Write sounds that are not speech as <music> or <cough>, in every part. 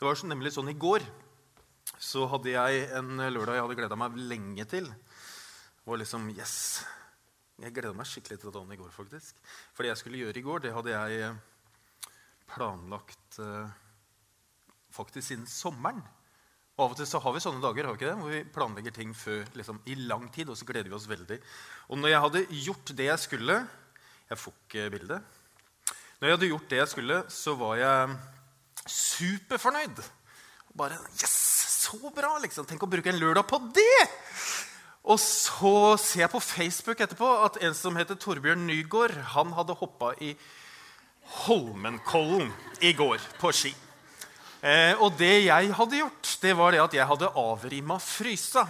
Det var nemlig sånn i går så hadde jeg en lørdag jeg hadde gleda meg lenge til. Var liksom Yes! Jeg gleda meg skikkelig til dagen i går, faktisk. For det jeg skulle gjøre i går, det hadde jeg eh, planlagt eh, faktisk siden sommeren. Og Av og til så har vi sånne dager har vi ikke det, hvor vi planlegger ting før, liksom, i lang tid. Og så gleder vi oss veldig. Og når jeg hadde gjort det jeg skulle Jeg får ikke bildet. Når jeg hadde gjort det jeg skulle, så var jeg superfornøyd. Bare Yes! Så bra! liksom. Tenk å bruke en lørdag på det! Og så ser jeg på Facebook etterpå at en som heter Torbjørn Nygaard, han hadde hoppa i Holmenkollen i går på ski. Eh, og det jeg hadde gjort, det var det at jeg hadde avrima frysa.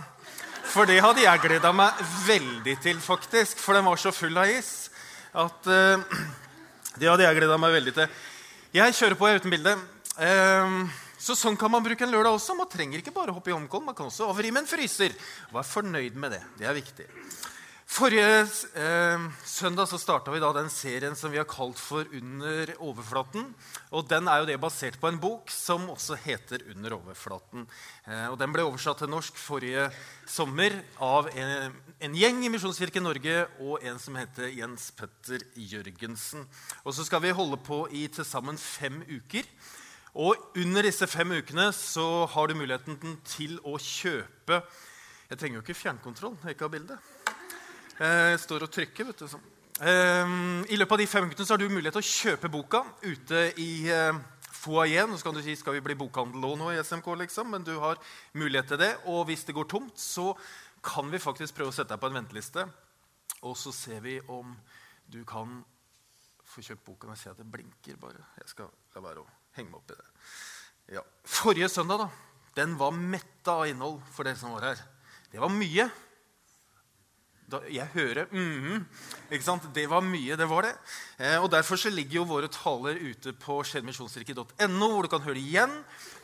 For det hadde jeg gleda meg veldig til, faktisk. For den var så full av is at eh, <clears throat> det hadde jeg gleda meg veldig til. Jeg kjører på uten bilde. Eh, så sånn kan man bruke en lørdag også. Man trenger ikke bare hoppe i Holmenkollen, man kan også avrime en fryser. Vær fornøyd med det. Det er viktig. Forrige eh, søndag så starta vi da den serien som vi har kalt for Under overflaten. og Den er jo det basert på en bok som også heter Under overflaten. Eh, og Den ble oversatt til norsk forrige sommer av en, en gjeng i Misjonskirken Norge og en som heter Jens Petter Jørgensen. Og så skal vi holde på i til sammen fem uker. Og under disse fem ukene så har du muligheten til å kjøpe Jeg trenger jo ikke fjernkontroll når jeg ikke har bilde. Jeg står og trykker. vet du. Sånn. I løpet av de fem ukene så har du mulighet til å kjøpe boka ute i eh, foajeen. Så kan du si skal vi bli bokhandel nå i SMK, liksom? men du har mulighet til det. Og hvis det går tomt, så kan vi faktisk prøve å sette deg på en venteliste. Og så ser vi om du kan få kjøpt boka. Jeg ser at det blinker bare. Jeg skal la være å henge meg opp i det. Ja. Forrige søndag da, den var metta av innhold for dere som var her. Det var mye da, jeg hører mm ikke sant? Det var mye, det var det. Eh, og Derfor så ligger jo våre taler ute på skjedmisjonskirke.no, hvor du kan høre det igjen.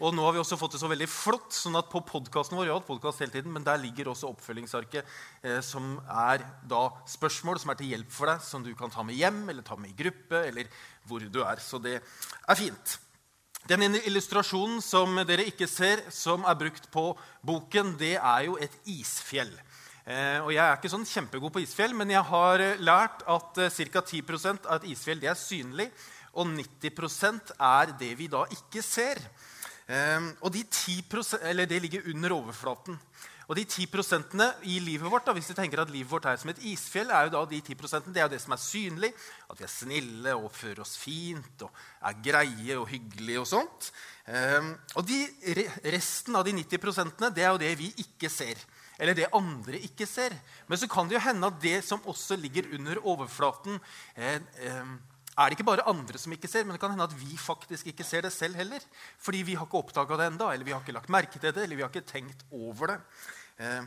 Og nå har vi også fått det så veldig flott, sånn at på podkasten vår ja, podcast hele tiden, men der ligger også oppfølgingsarket, eh, som er da spørsmål som er til hjelp for deg, som du kan ta med hjem eller ta med i gruppe, eller hvor du er. Så det er fint. Den illustrasjonen som dere ikke ser, som er brukt på boken, det er jo et isfjell. Eh, og Jeg er ikke sånn kjempegod på isfjell, men jeg har eh, lært at eh, ca. 10 av et isfjell er synlig, og 90% er det vi da ikke ser. Og de 10%, eller Det ligger under overflaten. Og de 10% i livet vårt, da, hvis vi tenker at livet vårt er som et isfjell, er jo da de 10% det er jo det som er synlig. At vi er snille og oppfører oss fint og er greie og hyggelige og sånt. Og de, resten av de 90% det er jo det vi ikke ser eller det andre ikke ser. Men så kan det jo hende at det som også ligger under overflaten, eh, eh, er det ikke bare andre som ikke ser, men det kan hende at vi faktisk ikke ser det selv heller. Fordi vi har ikke oppdaga det enda, eller vi har ikke lagt merke til det, eller vi har ikke tenkt over det. Eh,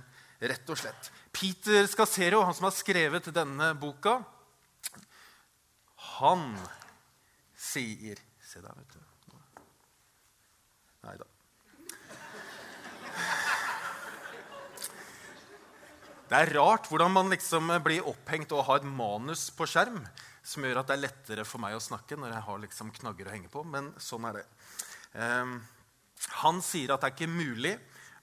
rett og slett. Peter Scassero, han som har skrevet denne boka, han sier Se der, vet du. Nei da. Det er rart hvordan man liksom blir opphengt og har et manus på skjerm som gjør at det er lettere for meg å snakke når jeg har liksom knagger å henge på. Men sånn er det. Um, han sier at det er ikke mulig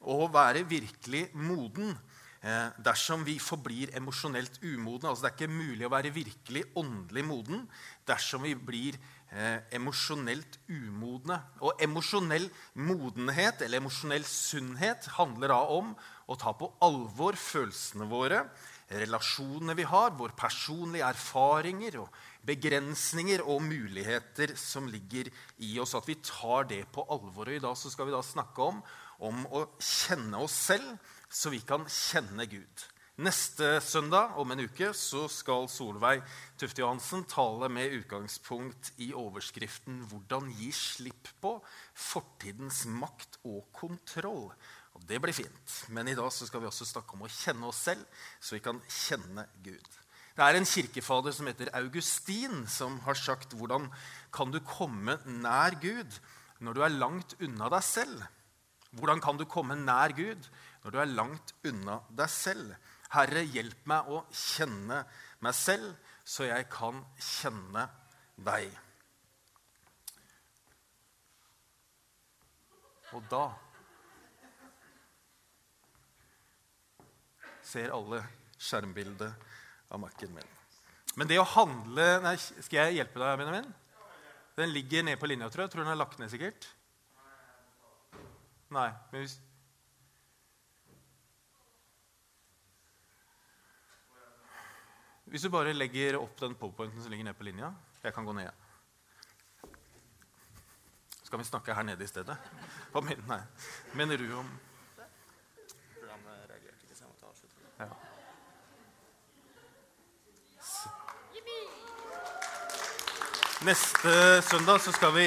å være virkelig moden eh, dersom vi forblir emosjonelt umodne. Altså, det er ikke mulig å være virkelig åndelig moden dersom vi blir eh, emosjonelt umodne. Og emosjonell modenhet, eller emosjonell sunnhet, handler da om å ta på alvor følelsene våre, relasjonene vi har, våre personlige erfaringer og begrensninger og muligheter som ligger i oss. At vi tar det på alvor. Og I dag skal vi da snakke om, om å kjenne oss selv, så vi kan kjenne Gud. Neste søndag om en uke så skal Solveig Tufte Johansen tale med utgangspunkt i overskriften 'Hvordan gi slipp på fortidens makt og kontroll'. Og Det blir fint. Men i dag skal vi også snakke om å kjenne oss selv, så vi kan kjenne Gud. Det er en kirkefader som heter Augustin, som har sagt 'Hvordan kan du komme nær Gud når du er langt unna deg selv?' Hvordan kan du komme nær Gud når du er langt unna deg selv? Herre, hjelp meg å kjenne meg selv, så jeg kan kjenne deg. Og da ser alle skjermbildet av Mac-en min. Men det å handle nei, Skal jeg hjelpe deg, Benjamin? Den ligger nede på linja, tror jeg. Tror du den er lagt ned, sikkert? Nei. men hvis... Hvis du bare legger opp den powerpointen som ligger nede på linja Jeg kan gå ned. Så kan vi snakke her nede i stedet. På min, nei. mener du om Programmet reagerte ikke, så jeg måtte avslutte. det. ja. Neste søndag så skal vi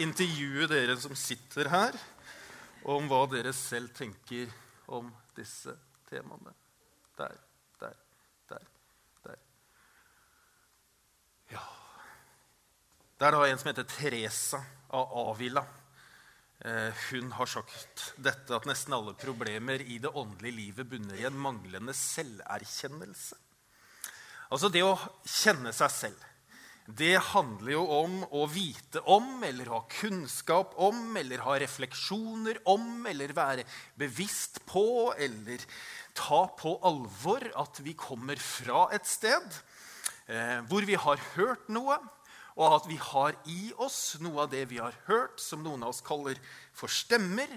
intervjue dere som sitter her, om hva dere selv tenker om disse temaene. Der, der, der, der. Ja Det er da en som heter Teresa av Avila. Eh, Hun har sagt dette at nesten alle problemer i det åndelige livet bunner i en manglende selverkjennelse. Altså det å kjenne seg selv. Det handler jo om å vite om, eller ha kunnskap om, eller ha refleksjoner om, eller være bevisst på, eller ta på alvor at vi kommer fra et sted eh, hvor vi har hørt noe, og at vi har i oss noe av det vi har hørt, som noen av oss kaller for stemmer.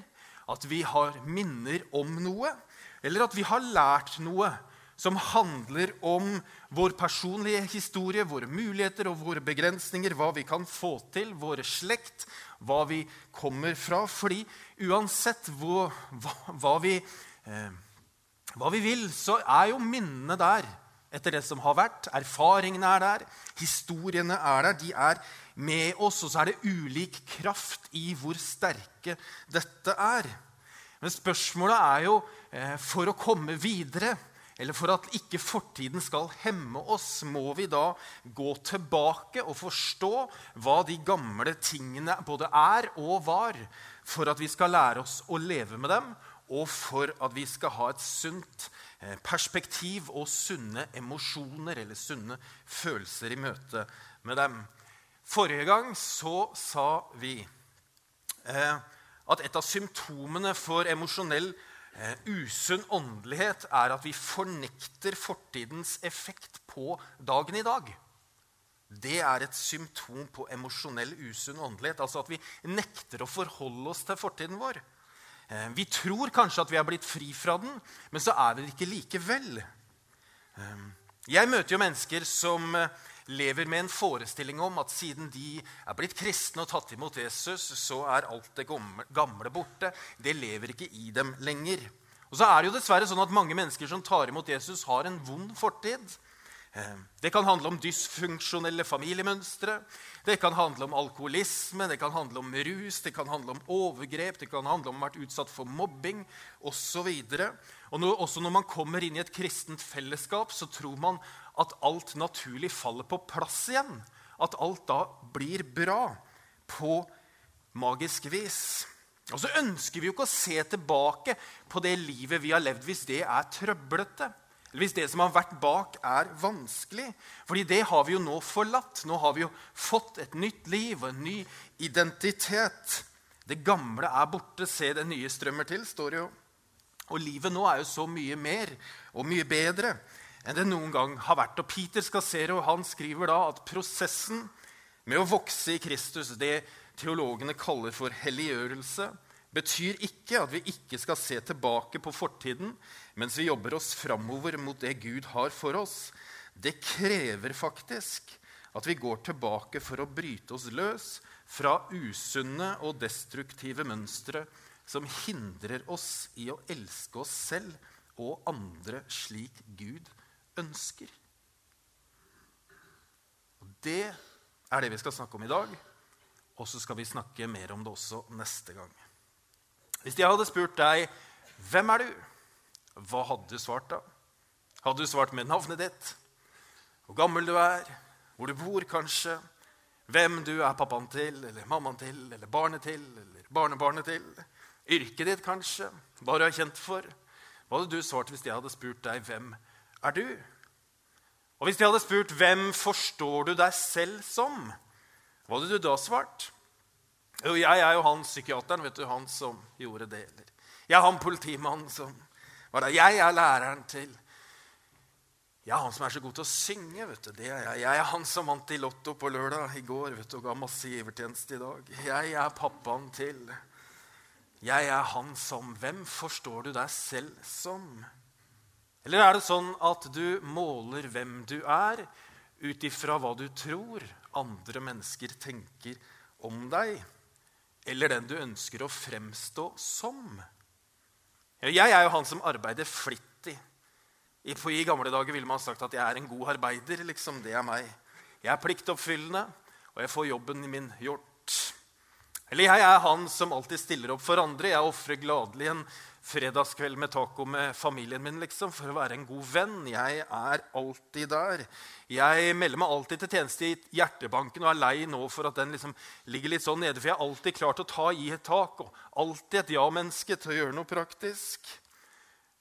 At vi har minner om noe, eller at vi har lært noe som handler om vår personlige historie, våre muligheter og våre begrensninger, hva vi kan få til, våre slekt, hva vi kommer fra. Fordi uansett hvor, hva, hva, vi, eh, hva vi vil, så er jo minnene der etter det som har vært. Erfaringene er der, historiene er der. De er med oss, og så er det ulik kraft i hvor sterke dette er. Men spørsmålet er jo, eh, for å komme videre eller for at ikke fortiden skal hemme oss, må vi da gå tilbake og forstå hva de gamle tingene både er og var, for at vi skal lære oss å leve med dem, og for at vi skal ha et sunt eh, perspektiv og sunne emosjoner eller sunne følelser i møte med dem. Forrige gang så sa vi eh, at et av symptomene for emosjonell usunn åndelighet er at vi fornekter fortidens effekt på dagen i dag. Det er et symptom på emosjonell usunn åndelighet. Altså at vi nekter å forholde oss til fortiden vår. Eh, vi tror kanskje at vi er blitt fri fra den, men så er vi det ikke likevel. Eh, jeg møter jo mennesker som lever med en forestilling om at siden de er blitt kristne og tatt imot Jesus, så er alt det gamle borte. Det lever ikke i dem lenger. Og så er det jo dessverre sånn at Mange mennesker som tar imot Jesus, har en vond fortid. Eh, det kan handle om dysfunksjonelle familiemønstre, det kan handle om alkoholisme, det kan handle om rus, det kan handle om overgrep, det kan handle om å ha vært utsatt for mobbing osv. Og når, også når man kommer inn i et kristent fellesskap, så tror man at alt naturlig faller på plass igjen. At alt da blir bra på magisk vis. Og så ønsker vi jo ikke å se tilbake på det livet vi har levd, hvis det er trøblete. Eller hvis det som har vært bak, er vanskelig. Fordi det har vi jo nå forlatt. Nå har vi jo fått et nytt liv og en ny identitet. Det gamle er borte, se det nye strømmer til, står det jo. Og livet nå er jo så mye mer og mye bedre enn det noen gang har vært. Og Peter Scasero han skriver da at prosessen med å vokse i Kristus, det teologene kaller for helliggjørelse, betyr ikke at vi ikke skal se tilbake på fortiden mens vi jobber oss framover mot det Gud har for oss. Det krever faktisk at vi går tilbake for å bryte oss løs fra usunne og destruktive mønstre som hindrer oss i å elske oss selv og andre slik Gud ønsker. Og Det er det vi skal snakke om i dag, og så skal vi snakke mer om det også neste gang. Hvis jeg hadde spurt deg hvem er du, hva hadde du svart da? Hadde du svart med navnet ditt, hvor gammel du er, hvor du bor kanskje, hvem du er pappaen til, eller mammaen til, eller barnet til, eller barnebarnet til, yrket ditt kanskje, hva du er kjent for? Hva hadde du svart hvis jeg hadde spurt deg hvem er du? Og hvis de hadde spurt hvem forstår du deg selv som, hva hadde du da svart? Jo, jeg er jo han psykiateren, vet du, han som gjorde det. Eller jeg er han politimannen som var der. Jeg er læreren til Jeg er han som er så god til å synge. vet du. Det er jeg. jeg er han som vant i Lotto på lørdag i går vet du, og ga masse givertjeneste i dag. Jeg er pappaen til Jeg er han som Hvem forstår du deg selv som? Eller er det sånn at du måler hvem du er, ut ifra hva du tror andre mennesker tenker om deg? eller den du ønsker å fremstå som. Jeg er jo han som arbeider flittig. I gamle dager ville man sagt at jeg er en god arbeider. liksom, Det er meg. Jeg er pliktoppfyllende, og jeg får jobben min gjort. Eller jeg er han som alltid stiller opp for andre. Jeg ofrer gladelig en fredagskveld med taco med familien min liksom, for å være en god venn. Jeg er alltid der. Jeg melder meg alltid til tjeneste i hjertebanken og er lei nå for at den liksom ligger litt sånn nede. For jeg er alltid klar til å ta i et tak og alltid et ja-menneske til å gjøre noe praktisk.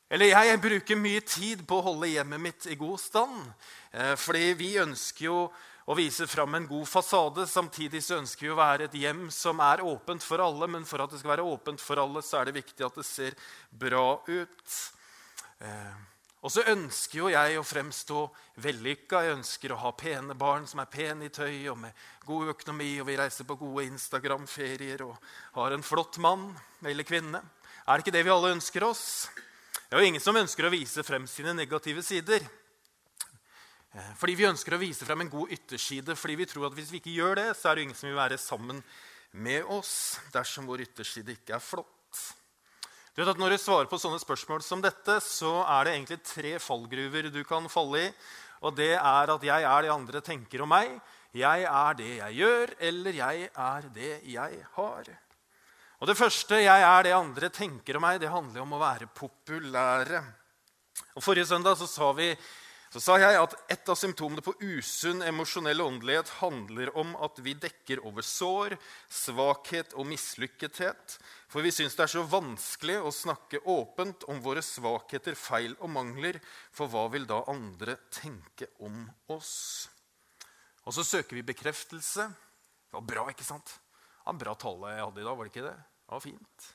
Eller jeg bruker mye tid på å holde hjemmet mitt i god stand. Eh, fordi vi ønsker jo og viser fram en god fasade. Samtidig så ønsker vi å være et hjem som er åpent for alle. Men for at det skal være åpent for alle, så er det viktig at det ser bra ut. Eh, og så ønsker jo jeg å fremstå vellykka. Jeg ønsker å ha pene barn som er pene i tøy og med god økonomi. Og vi reiser på gode Instagram-ferier og har en flott mann eller kvinne. Er det ikke det vi alle ønsker oss? Det er jo ingen som ønsker å vise frem sine negative sider. Eh, fordi vi ønsker å vise frem en god ytterside. Fordi vi tror at hvis vi ikke gjør det, så er det ingen som vil være sammen med oss dersom vår ytterside ikke er flott. Du vet at Når du svarer på sånne spørsmål som dette, så er det egentlig tre fallgruver du kan falle i. Og det er at jeg er det andre tenker om meg, jeg er det jeg gjør, eller jeg er det jeg har. Og Det første jeg er det andre tenker om meg, det handler om å være populære. Og Forrige søndag så sa vi så sa jeg at et av symptomene på usunn emosjonell åndelighet handler om at vi dekker over sår, svakhet og mislykkethet. For vi syns det er så vanskelig å snakke åpent om våre svakheter, feil og mangler. For hva vil da andre tenke om oss? Og så søker vi bekreftelse. Det var bra, ikke sant? Det var en bra tale jeg hadde i dag, var det ikke det? Det var fint.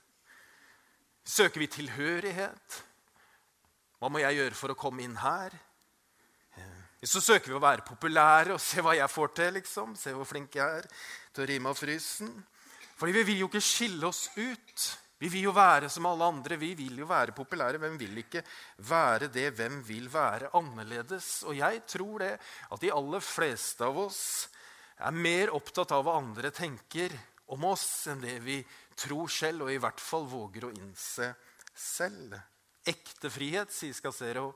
Søker vi tilhørighet? Hva må jeg gjøre for å komme inn her? Så søker vi å være populære og se hva jeg får til. liksom. Se hvor flink jeg er til å rime av frysen. Fordi vi vil jo ikke skille oss ut. Vi vil jo være som alle andre. Vi vil jo være populære. Hvem vil ikke være det? Hvem vil være annerledes? Og jeg tror det at de aller fleste av oss er mer opptatt av hva andre tenker om oss, enn det vi tror selv, og i hvert fall våger å innse selv. Ekte frihet, sier Scacero,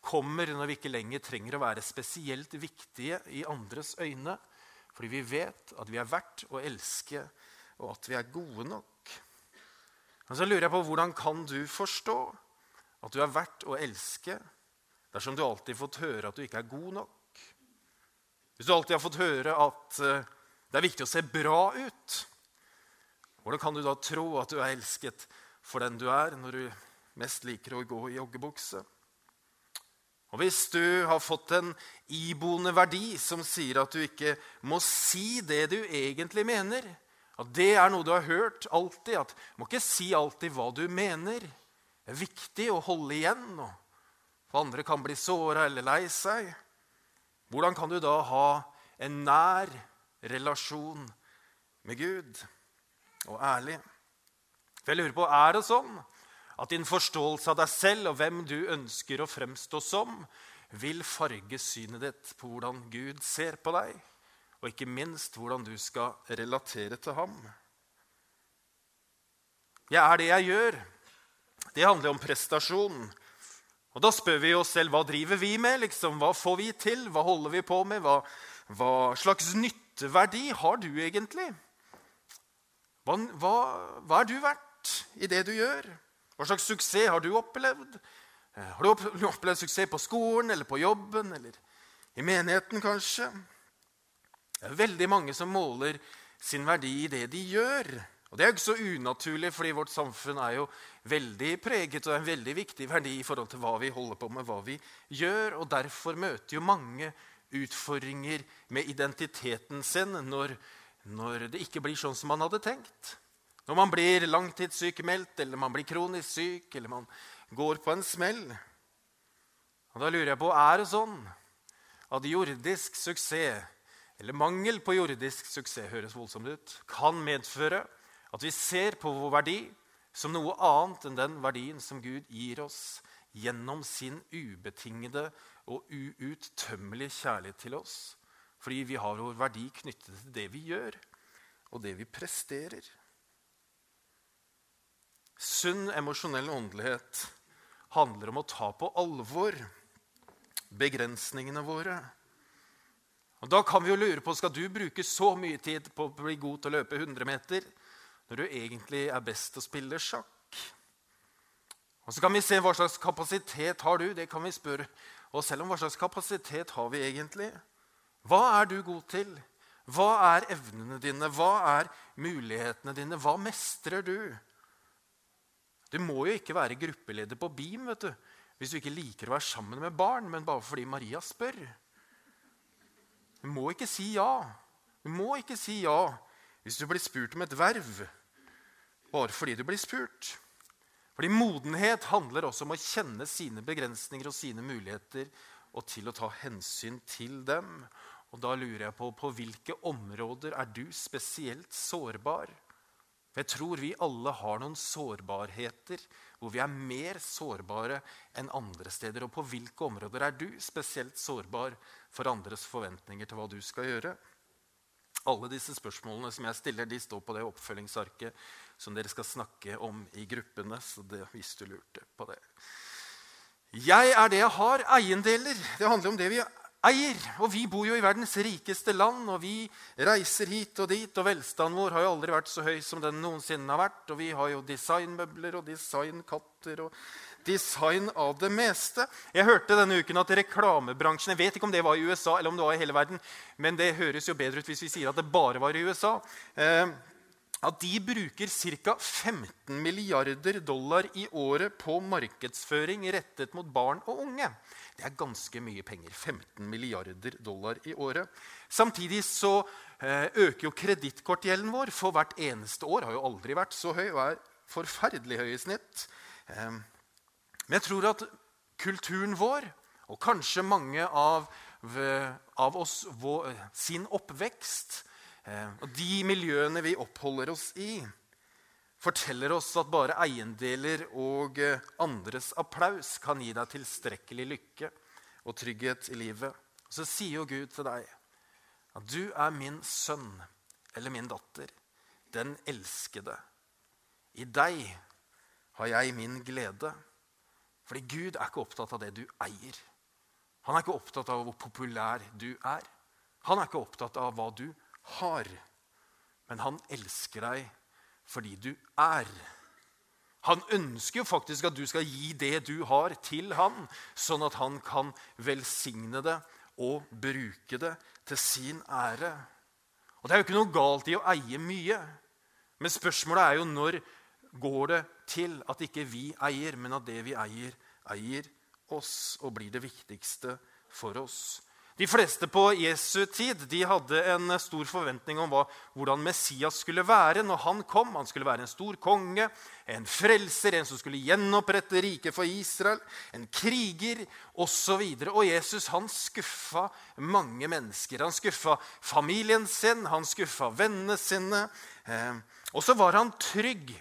kommer når vi ikke lenger trenger å være spesielt viktige i andres øyne, fordi vi vet at vi er verdt å elske, og at vi er gode nok. Men så lurer jeg på hvordan kan du forstå at du er verdt å elske dersom du alltid har fått høre at du ikke er god nok? Hvis du alltid har fått høre at eh, det er viktig å se bra ut, hvordan kan du da tro at du er elsket for den du er, når du mest liker å gå i joggebukse? Og hvis du har fått en iboende verdi som sier at du ikke må si det du egentlig mener, at det er noe du har hørt alltid, at du må ikke si alltid hva du mener Det er viktig å holde igjen, for andre kan bli såra eller lei seg. Hvordan kan du da ha en nær relasjon med Gud og ærlig? For jeg lurer på, Er det sånn at din forståelse av deg selv og hvem du ønsker å fremstå som, vil farge synet ditt på hvordan Gud ser på deg, og ikke minst hvordan du skal relatere til ham. Jeg er det jeg gjør. Det handler om prestasjon. Og Da spør vi oss selv hva driver vi med? Liksom, hva får vi til? Hva holder vi på med? Hva, hva slags nytteverdi har du egentlig? Hva, hva, hva er du verdt i det du gjør? Hva slags suksess har du opplevd? Eh, har du <laughs> opplevd suksess på skolen eller på jobben eller i menigheten, kanskje? Det er veldig mange som måler sin verdi i det de gjør. Og Det er jo ikke så unaturlig, fordi vårt samfunn er jo veldig preget og er en veldig viktig verdi i forhold til hva vi holder på med, hva vi gjør. Og Derfor møter jo mange utfordringer med identiteten sin når når det ikke blir sånn som man hadde tenkt. Når man blir langtidssykemeldt, eller man blir kronisk syk, eller man går på en smell. Og Da lurer jeg på er det sånn at jordisk suksess, eller mangel på jordisk suksess, høres voldsomt ut, kan medføre at vi ser på vår verdi som noe annet enn den verdien som Gud gir oss gjennom sin ubetingede og uuttømmelige kjærlighet til oss. Fordi vi har vår verdi knyttet til det vi gjør, og det vi presterer. Sunn emosjonell åndelighet handler om å ta på alvor begrensningene våre. Og Da kan vi jo lure på skal du bruke så mye tid på å bli god til å løpe 100 meter når du egentlig er best til å spille sjakk. Og Så kan vi se hva slags kapasitet har du. Det kan vi spørre oss selv om. Hva slags kapasitet har vi egentlig? Hva er du god til? Hva er evnene dine? Hva er mulighetene dine? Hva mestrer du? Du må jo ikke være gruppeleder på BIM vet du, hvis du ikke liker å være sammen med barn, men bare fordi Maria spør. Du må ikke si ja. Du må ikke si ja hvis du blir spurt om et verv bare fordi du blir spurt. Fordi modenhet handler også om å kjenne sine begrensninger og sine muligheter og til å ta hensyn til dem. Og da lurer jeg på på hvilke områder er du spesielt sårbar? Jeg tror vi alle har noen sårbarheter hvor vi er mer sårbare enn andre steder. Og på hvilke områder er du spesielt sårbar for andres forventninger til hva du skal gjøre? Alle disse spørsmålene som jeg stiller, de står på det oppfølgingsarket som dere skal snakke om i gruppene. så det, hvis du lurte på det. Jeg er det jeg har. Eiendeler. Det handler om det vi eier. Og vi bor jo i verdens rikeste land, og vi reiser hit og dit. Og velstanden vår har jo aldri vært så høy som den noensinne har vært. Og vi har jo designmøbler og designkatter og design av det meste. Jeg hørte denne uken at reklamebransjen Jeg vet ikke om det var i USA eller om det var i hele verden, men det høres jo bedre ut hvis vi sier at det bare var i USA. Eh, at de bruker ca. 15 milliarder dollar i året på markedsføring rettet mot barn og unge. Det er ganske mye penger. 15 milliarder dollar i året. Samtidig så eh, øker jo kredittkortgjelden vår for hvert eneste år. Har jo aldri vært så høy og er forferdelig høy i snitt. Eh, men jeg tror at kulturen vår, og kanskje mange av, av oss vår, sin oppvekst eh, og de miljøene vi oppholder oss i, forteller oss at bare eiendeler og eh, andres applaus kan gi deg tilstrekkelig lykke og trygghet i livet. Så sier jo Gud til deg at du er min sønn eller min datter, den elskede. I deg har jeg min glede. Fordi Gud er ikke opptatt av det du eier. Han er ikke opptatt av hvor populær du er. Han er ikke opptatt av hva du har. Men han elsker deg fordi du er. Han ønsker jo faktisk at du skal gi det du har, til han, sånn at han kan velsigne det og bruke det til sin ære. Og Det er jo ikke noe galt i å eie mye. Men spørsmålet er jo når går det til at ikke vi eier, men at det vi eier, eier oss og blir det viktigste for oss. De fleste på Jesu tid de hadde en stor forventning om hva, hvordan Messias skulle være når han kom. Han skulle være en stor konge, en frelser, en som skulle gjenopprette riket for Israel, en kriger osv. Og, og Jesus han skuffa mange mennesker. Han skuffa familien sin, han skuffa vennene sine. Eh, og så var han trygg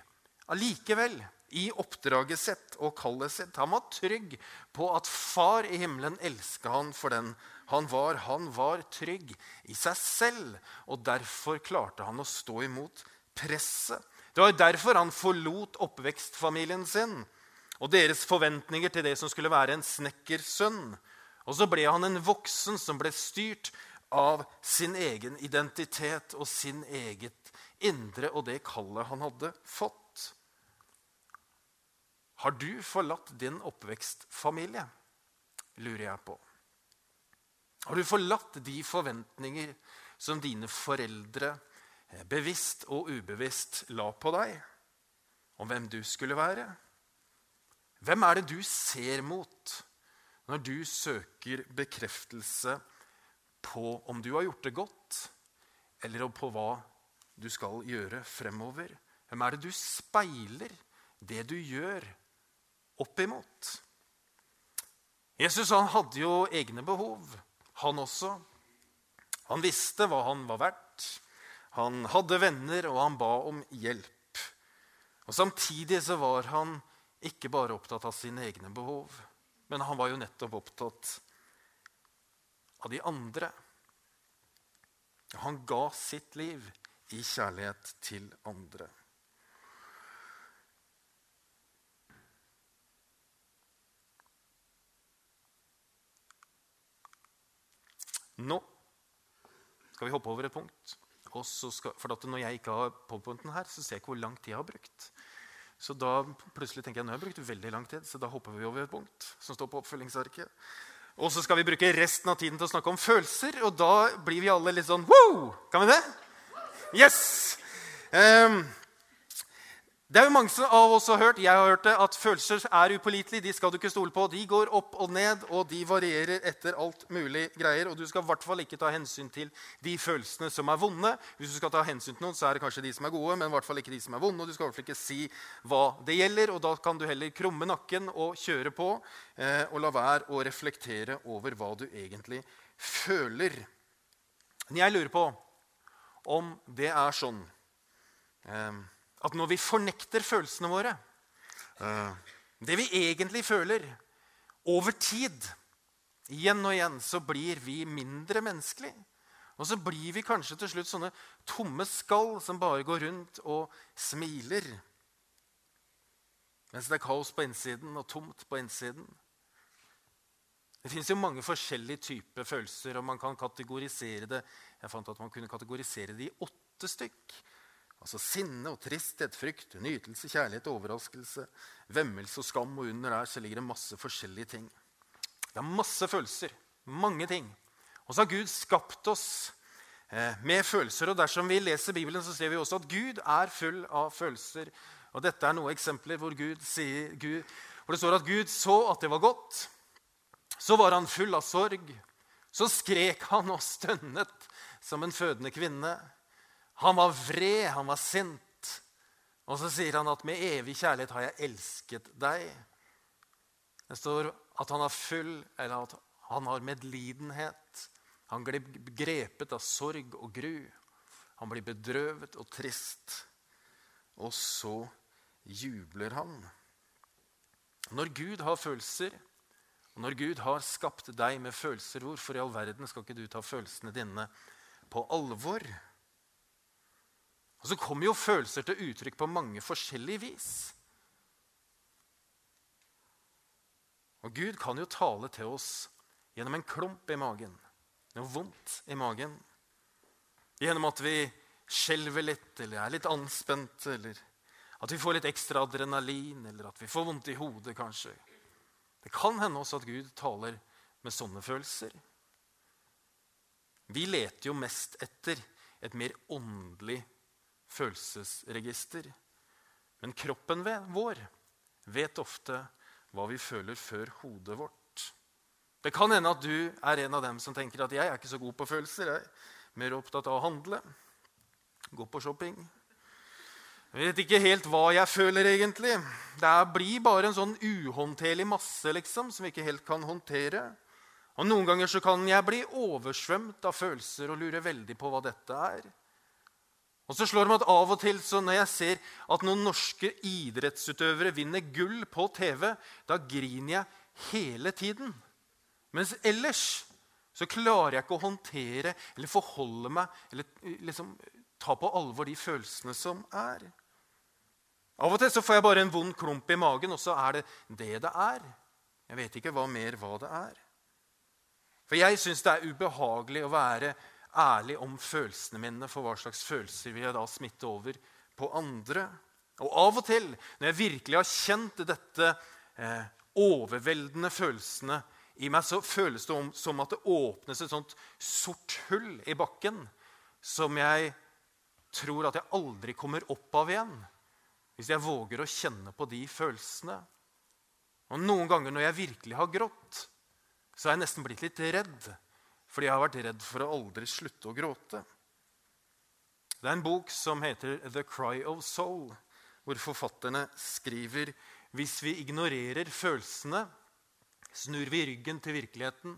allikevel i oppdraget sitt og kallet sitt. Han var trygg på at far i himmelen elska han for den var. Han var trygg i seg selv, og derfor klarte han å stå imot presset. Det var derfor han forlot oppvekstfamilien sin og deres forventninger til det som skulle være en snekkersønn. Og så ble han en voksen som ble styrt av sin egen identitet og sin eget indre og det kallet han hadde fått. Har du forlatt din oppvekstfamilie? lurer jeg på. Har du forlatt de forventninger som dine foreldre eh, bevisst og ubevisst la på deg om hvem du skulle være? Hvem er det du ser mot når du søker bekreftelse på om du har gjort det godt, eller på hva du skal gjøre fremover? Hvem er det du speiler det du gjør, opp imot? Jesus han hadde jo egne behov, han også. Han visste hva han var verdt. Han hadde venner, og han ba om hjelp. Og Samtidig så var han ikke bare opptatt av sine egne behov, men han var jo nettopp opptatt av de andre. Han ga sitt liv i kjærlighet til andre. Nå skal vi hoppe over et punkt. Skal, for når jeg ikke har powerpointen her, så ser jeg ikke hvor lang tid jeg har brukt. Så da plutselig tenker jeg nå har jeg brukt veldig lang tid, så da hopper vi over et punkt som står på oppfølgingsarket. Og så skal vi bruke resten av tiden til å snakke om følelser, og da blir vi alle litt sånn Woo! Kan vi det? Yes! Um, det er jo Mange av oss har hørt jeg har hørt det, at følelser er upålitelige. De skal du ikke stole på. De går opp og ned, og de varierer etter alt mulig greier. Og du skal i hvert fall ikke ta hensyn til de følelsene som er vonde. Hvis du skal ta hensyn til noen, så er det kanskje de som er gode, men i hvert fall ikke de som er vonde. Og du skal i hvert fall ikke si hva det gjelder, og da kan du heller krumme nakken og kjøre på eh, og la være å reflektere over hva du egentlig føler. Men jeg lurer på om det er sånn eh, at når vi fornekter følelsene våre, eh, det vi egentlig føler, over tid, igjen og igjen, så blir vi mindre menneskelige. Og så blir vi kanskje til slutt sånne tomme skall som bare går rundt og smiler. Mens det er kaos på innsiden og tomt på innsiden. Det fins mange forskjellige typer følelser, og man kan kategorisere det Jeg fant at man kunne kategorisere det i åtte stykk. Altså sinne og tristhet, frykt, nytelse, kjærlighet, overraskelse, vemmelse og skam. Og under der så ligger det masse forskjellige ting. Det er masse følelser. Mange ting. Og så har Gud skapt oss eh, med følelser. Og dersom vi leser Bibelen, så ser vi også at Gud er full av følelser. Og dette er noen eksempler hvor, Gud sier, Gud, hvor det står at Gud så at det var godt. Så var han full av sorg. Så skrek han og stønnet som en fødende kvinne. Han var vred, han var sint. Og så sier han at 'med evig kjærlighet har jeg elsket deg'. Det står at han er full, eller at han har medlidenhet. Han blir grepet av sorg og gru. Han blir bedrøvet og trist. Og så jubler han. Når Gud har følelser, og når Gud har skapt deg med følelser, hvorfor i all verden skal ikke du ta følelsene dine på alvor? Og så kommer jo følelser til uttrykk på mange forskjellige vis. Og Gud kan jo tale til oss gjennom en klump i magen, noe vondt i magen. Gjennom at vi skjelver litt eller er litt anspent, eller at vi får litt ekstra adrenalin, eller at vi får vondt i hodet, kanskje. Det kan hende også at Gud taler med sånne følelser. Vi leter jo mest etter et mer åndelig følelsesregister. Men kroppen vår vet ofte hva vi føler før hodet vårt. Det kan hende at du er en av dem som tenker at jeg er ikke så god på følelser. Jeg er mer opptatt av å handle, gå på shopping. Jeg vet ikke helt hva jeg føler, egentlig. Det blir bare en sånn uhåndterlig masse liksom, som vi ikke helt kan håndtere. Og Noen ganger så kan jeg bli oversvømt av følelser og lure veldig på hva dette er. Og så slår det meg at Av og til så når jeg ser at noen norske idrettsutøvere vinner gull på TV, da griner jeg hele tiden. Mens ellers så klarer jeg ikke å håndtere eller forholde meg eller eh, liksom ta på alvor de følelsene som er. Av og til så får jeg bare en vond klump i magen, og så er det det det er. Jeg vet ikke hva mer hva det er. For jeg syns det er ubehagelig å være ærlig om følelsene mine, for hva slags følelser vil jeg da smitte over på andre? Og av og til, når jeg virkelig har kjent dette eh, overveldende følelsene i meg, så føles det om, som at det åpnes et sånt sort hull i bakken som jeg tror at jeg aldri kommer opp av igjen hvis jeg våger å kjenne på de følelsene. Og Noen ganger når jeg virkelig har grått, så har jeg nesten blitt litt redd fordi jeg har vært redd for å aldri slutte å gråte. Det er en bok som heter The Cry of Soul, hvor forfatterne skriver hvis vi ignorerer følelsene, snur vi ryggen til virkeligheten.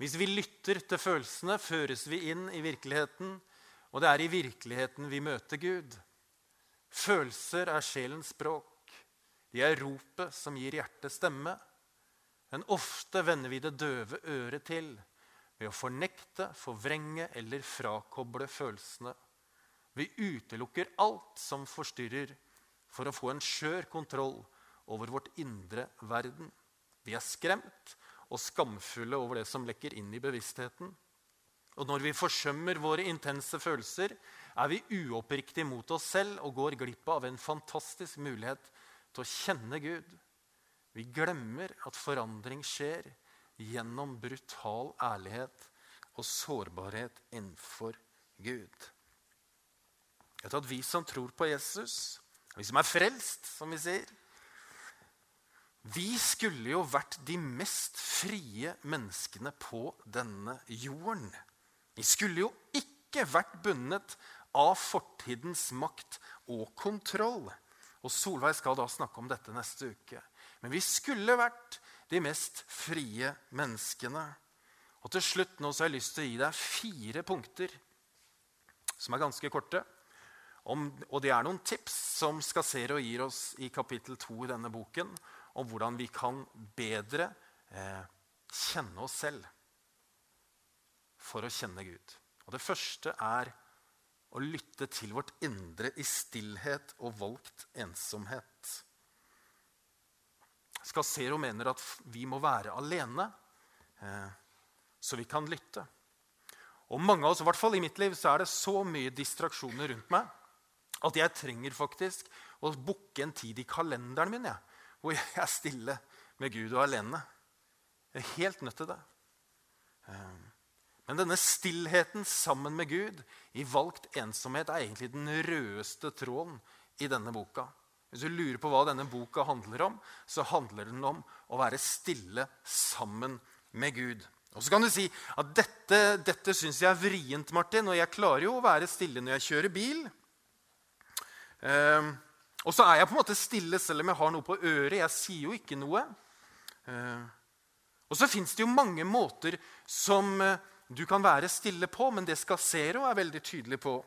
Hvis vi lytter til følelsene, føres vi inn i virkeligheten, og det er i virkeligheten vi møter Gud. Følelser er sjelens språk. De er ropet som gir hjertet stemme. Men ofte vender vi det døve øret til ved å fornekte, forvrenge eller frakoble følelsene. Vi utelukker alt som forstyrrer, for å få en skjør kontroll over vårt indre verden. Vi er skremt og skamfulle over det som lekker inn i bevisstheten. Og når vi forsømmer våre intense følelser, er vi uoppriktige mot oss selv og går glipp av en fantastisk mulighet til å kjenne Gud. Vi glemmer at forandring skjer gjennom brutal ærlighet og sårbarhet innenfor Gud. Vet at Vi som tror på Jesus, vi som er frelst, som vi sier Vi skulle jo vært de mest frie menneskene på denne jorden. Vi skulle jo ikke vært bundet av fortidens makt og kontroll. Og Solveig skal da snakke om dette neste uke. Men vi skulle vært de mest frie menneskene. Og til slutt nå så har jeg lyst til å gi deg fire punkter som er ganske korte. Om, og det er noen tips som Skassero gir oss i kapittel 2 i denne boken om hvordan vi kan bedre eh, kjenne oss selv for å kjenne Gud. Og Det første er å lytte til vårt indre i stillhet og valgt ensomhet. Skasero mener at vi må være alene eh, så vi kan lytte. Og mange av oss, i hvert fall i mitt liv, så er det så mye distraksjoner rundt meg at jeg trenger faktisk å booke en tid i kalenderen min jeg, hvor jeg er stille med Gud og alene. Jeg er helt nødt til det. Eh, men denne stillheten sammen med Gud i valgt ensomhet er egentlig den rødeste tråden i denne boka. Hvis du lurer på hva denne boka handler om, så handler den om å være stille sammen med Gud. Og så kan du si at dette, dette syns jeg er vrient, Martin, og jeg klarer jo å være stille når jeg kjører bil. Um, og så er jeg på en måte stille selv om jeg har noe på øret. Jeg sier jo ikke noe. Uh, og så fins det jo mange måter som uh, du kan være stille på, men det Skasero er veldig tydelig på,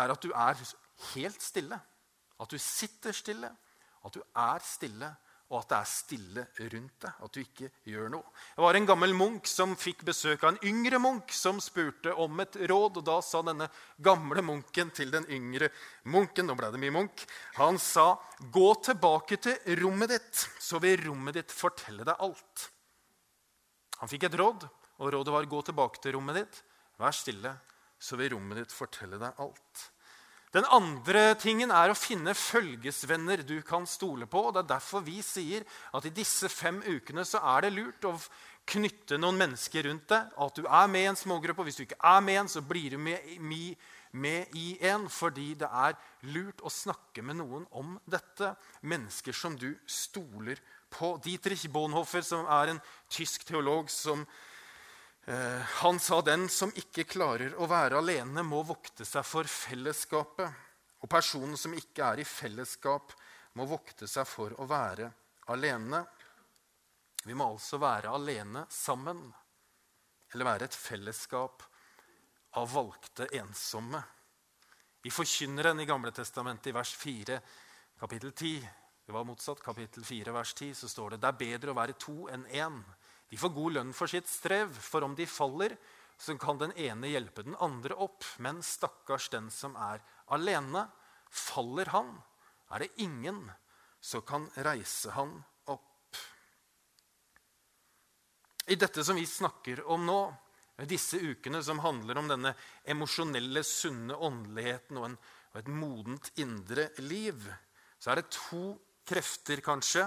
er at du er helt stille. At du sitter stille, at du er stille, og at det er stille rundt deg. At du ikke gjør noe. Det var en gammel munk som fikk besøk av en yngre munk som spurte om et råd. og Da sa denne gamle munken til den yngre munken nå ble det mye munk, Han sa, 'Gå tilbake til rommet ditt, så vil rommet ditt fortelle deg alt.' Han fikk et råd, og rådet var gå tilbake til rommet ditt. Vær stille, så vil rommet ditt fortelle deg alt. Den andre tingen er å finne følgesvenner du kan stole på. og Det er derfor vi sier at i disse fem ukene så er det lurt å knytte noen mennesker rundt deg. At du er med i en smågruppe. og Hvis du ikke er med i en, så blir du med, med, i en. Fordi det er lurt å snakke med noen om dette. Mennesker som du stoler på Dietrich Bonhoeffer, som er en tysk teolog, som han sa den som ikke klarer å være alene, må vokte seg for fellesskapet. Og personen som ikke er i fellesskap, må vokte seg for å være alene. Vi må altså være alene sammen, eller være et fellesskap av valgte ensomme. I Forkynneren i Gamle Testamentet, i vers 4, kapittel 10, det var motsatt. Kapittel 4, vers 10, så står det det er bedre å være to enn én. De får god lønn for sitt strev, for om de faller, så kan den ene hjelpe den andre opp. Men stakkars den som er alene. Faller han, er det ingen som kan reise han opp. I dette som vi snakker om nå, disse ukene som handler om denne emosjonelle, sunne åndeligheten og, en, og et modent indre liv, så er det to krefter, kanskje,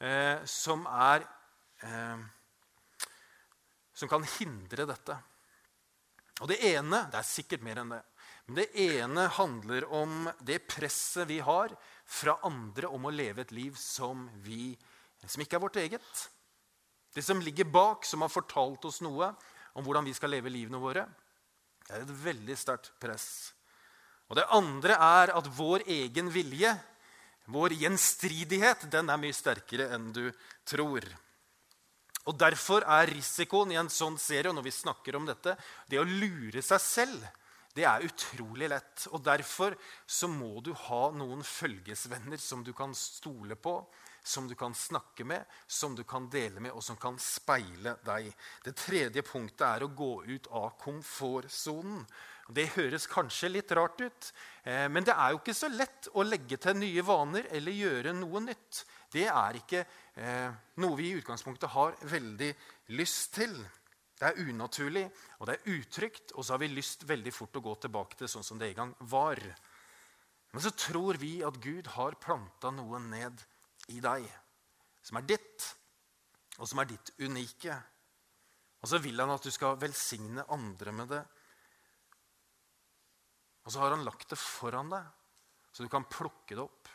eh, som er eh, Som kan hindre dette. Og det ene Det er sikkert mer enn det. Men det ene handler om det presset vi har fra andre om å leve et liv som, vi, som ikke er vårt eget. Det som ligger bak, som har fortalt oss noe om hvordan vi skal leve livene våre. Det er et veldig sterkt press. Og det andre er at vår egen vilje, vår gjenstridighet, den er mye sterkere enn du tror. Og Derfor er risikoen i en sånn serie når vi snakker om dette, det å lure seg selv det er utrolig lett. Og Derfor så må du ha noen følgesvenner som du kan stole på, som du kan snakke med, som du kan dele med, og som kan speile deg. Det tredje punktet er å gå ut av komfortsonen. Det høres kanskje litt rart ut, eh, men det er jo ikke så lett å legge til nye vaner eller gjøre noe nytt. Det er ikke eh, noe vi i utgangspunktet har veldig lyst til. Det er unaturlig, og det er utrygt, og så har vi lyst veldig fort å gå tilbake til sånn som det en gang var. Men så tror vi at Gud har planta noe ned i deg som er ditt, og som er ditt unike. Og så vil han at du skal velsigne andre med det. Og så har han lagt det foran deg, så du kan plukke det opp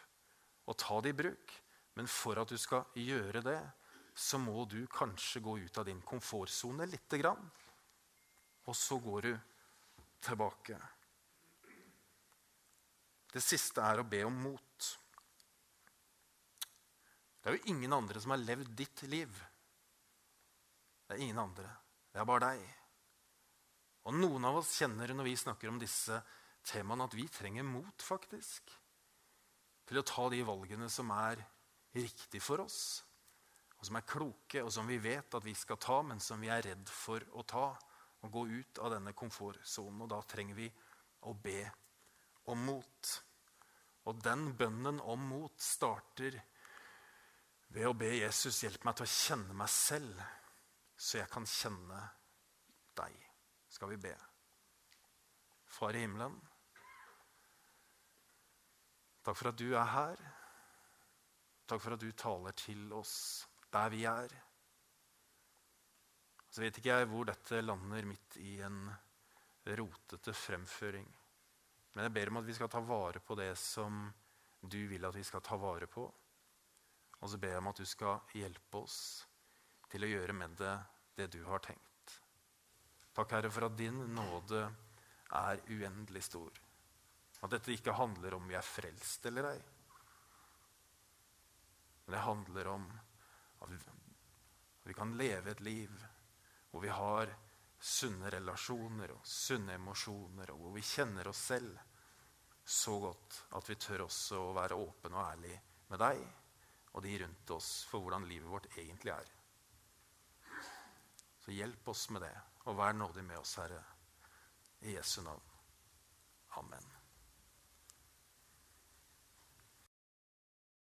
og ta det i bruk. Men for at du skal gjøre det, så må du kanskje gå ut av din komfortsone lite grann. Og så går du tilbake. Det siste er å be om mot. Det er jo ingen andre som har levd ditt liv. Det er ingen andre. Det er bare deg. Og noen av oss kjenner når vi snakker om disse temaene, at vi trenger mot, faktisk. Til å ta de valgene som er riktige for oss, og som er kloke, og som vi vet at vi skal ta, men som vi er redd for å ta. Og gå ut av denne komfortsonen. Og da trenger vi å be om mot. Og den bønnen om mot starter ved å be Jesus hjelpe meg til å kjenne meg selv, så jeg kan kjenne deg. Skal vi be. Far i himmelen. Takk for at du er her. Takk for at du taler til oss der vi er. Så vet ikke jeg hvor dette lander midt i en rotete fremføring. Men jeg ber om at vi skal ta vare på det som du vil at vi skal ta vare på. Og så ber jeg om at du skal hjelpe oss til å gjøre med det det du har tenkt. Takk, Herre, for at din nåde er uendelig stor. At dette ikke handler om vi er frelst eller ei. Men det handler om at vi kan leve et liv hvor vi har sunne relasjoner og sunne emosjoner, og hvor vi kjenner oss selv så godt at vi tør også å være åpne og ærlige med deg og de rundt oss for hvordan livet vårt egentlig er. Så hjelp oss med det, og vær nådig med oss, Herre. I Jesu navn. Amen.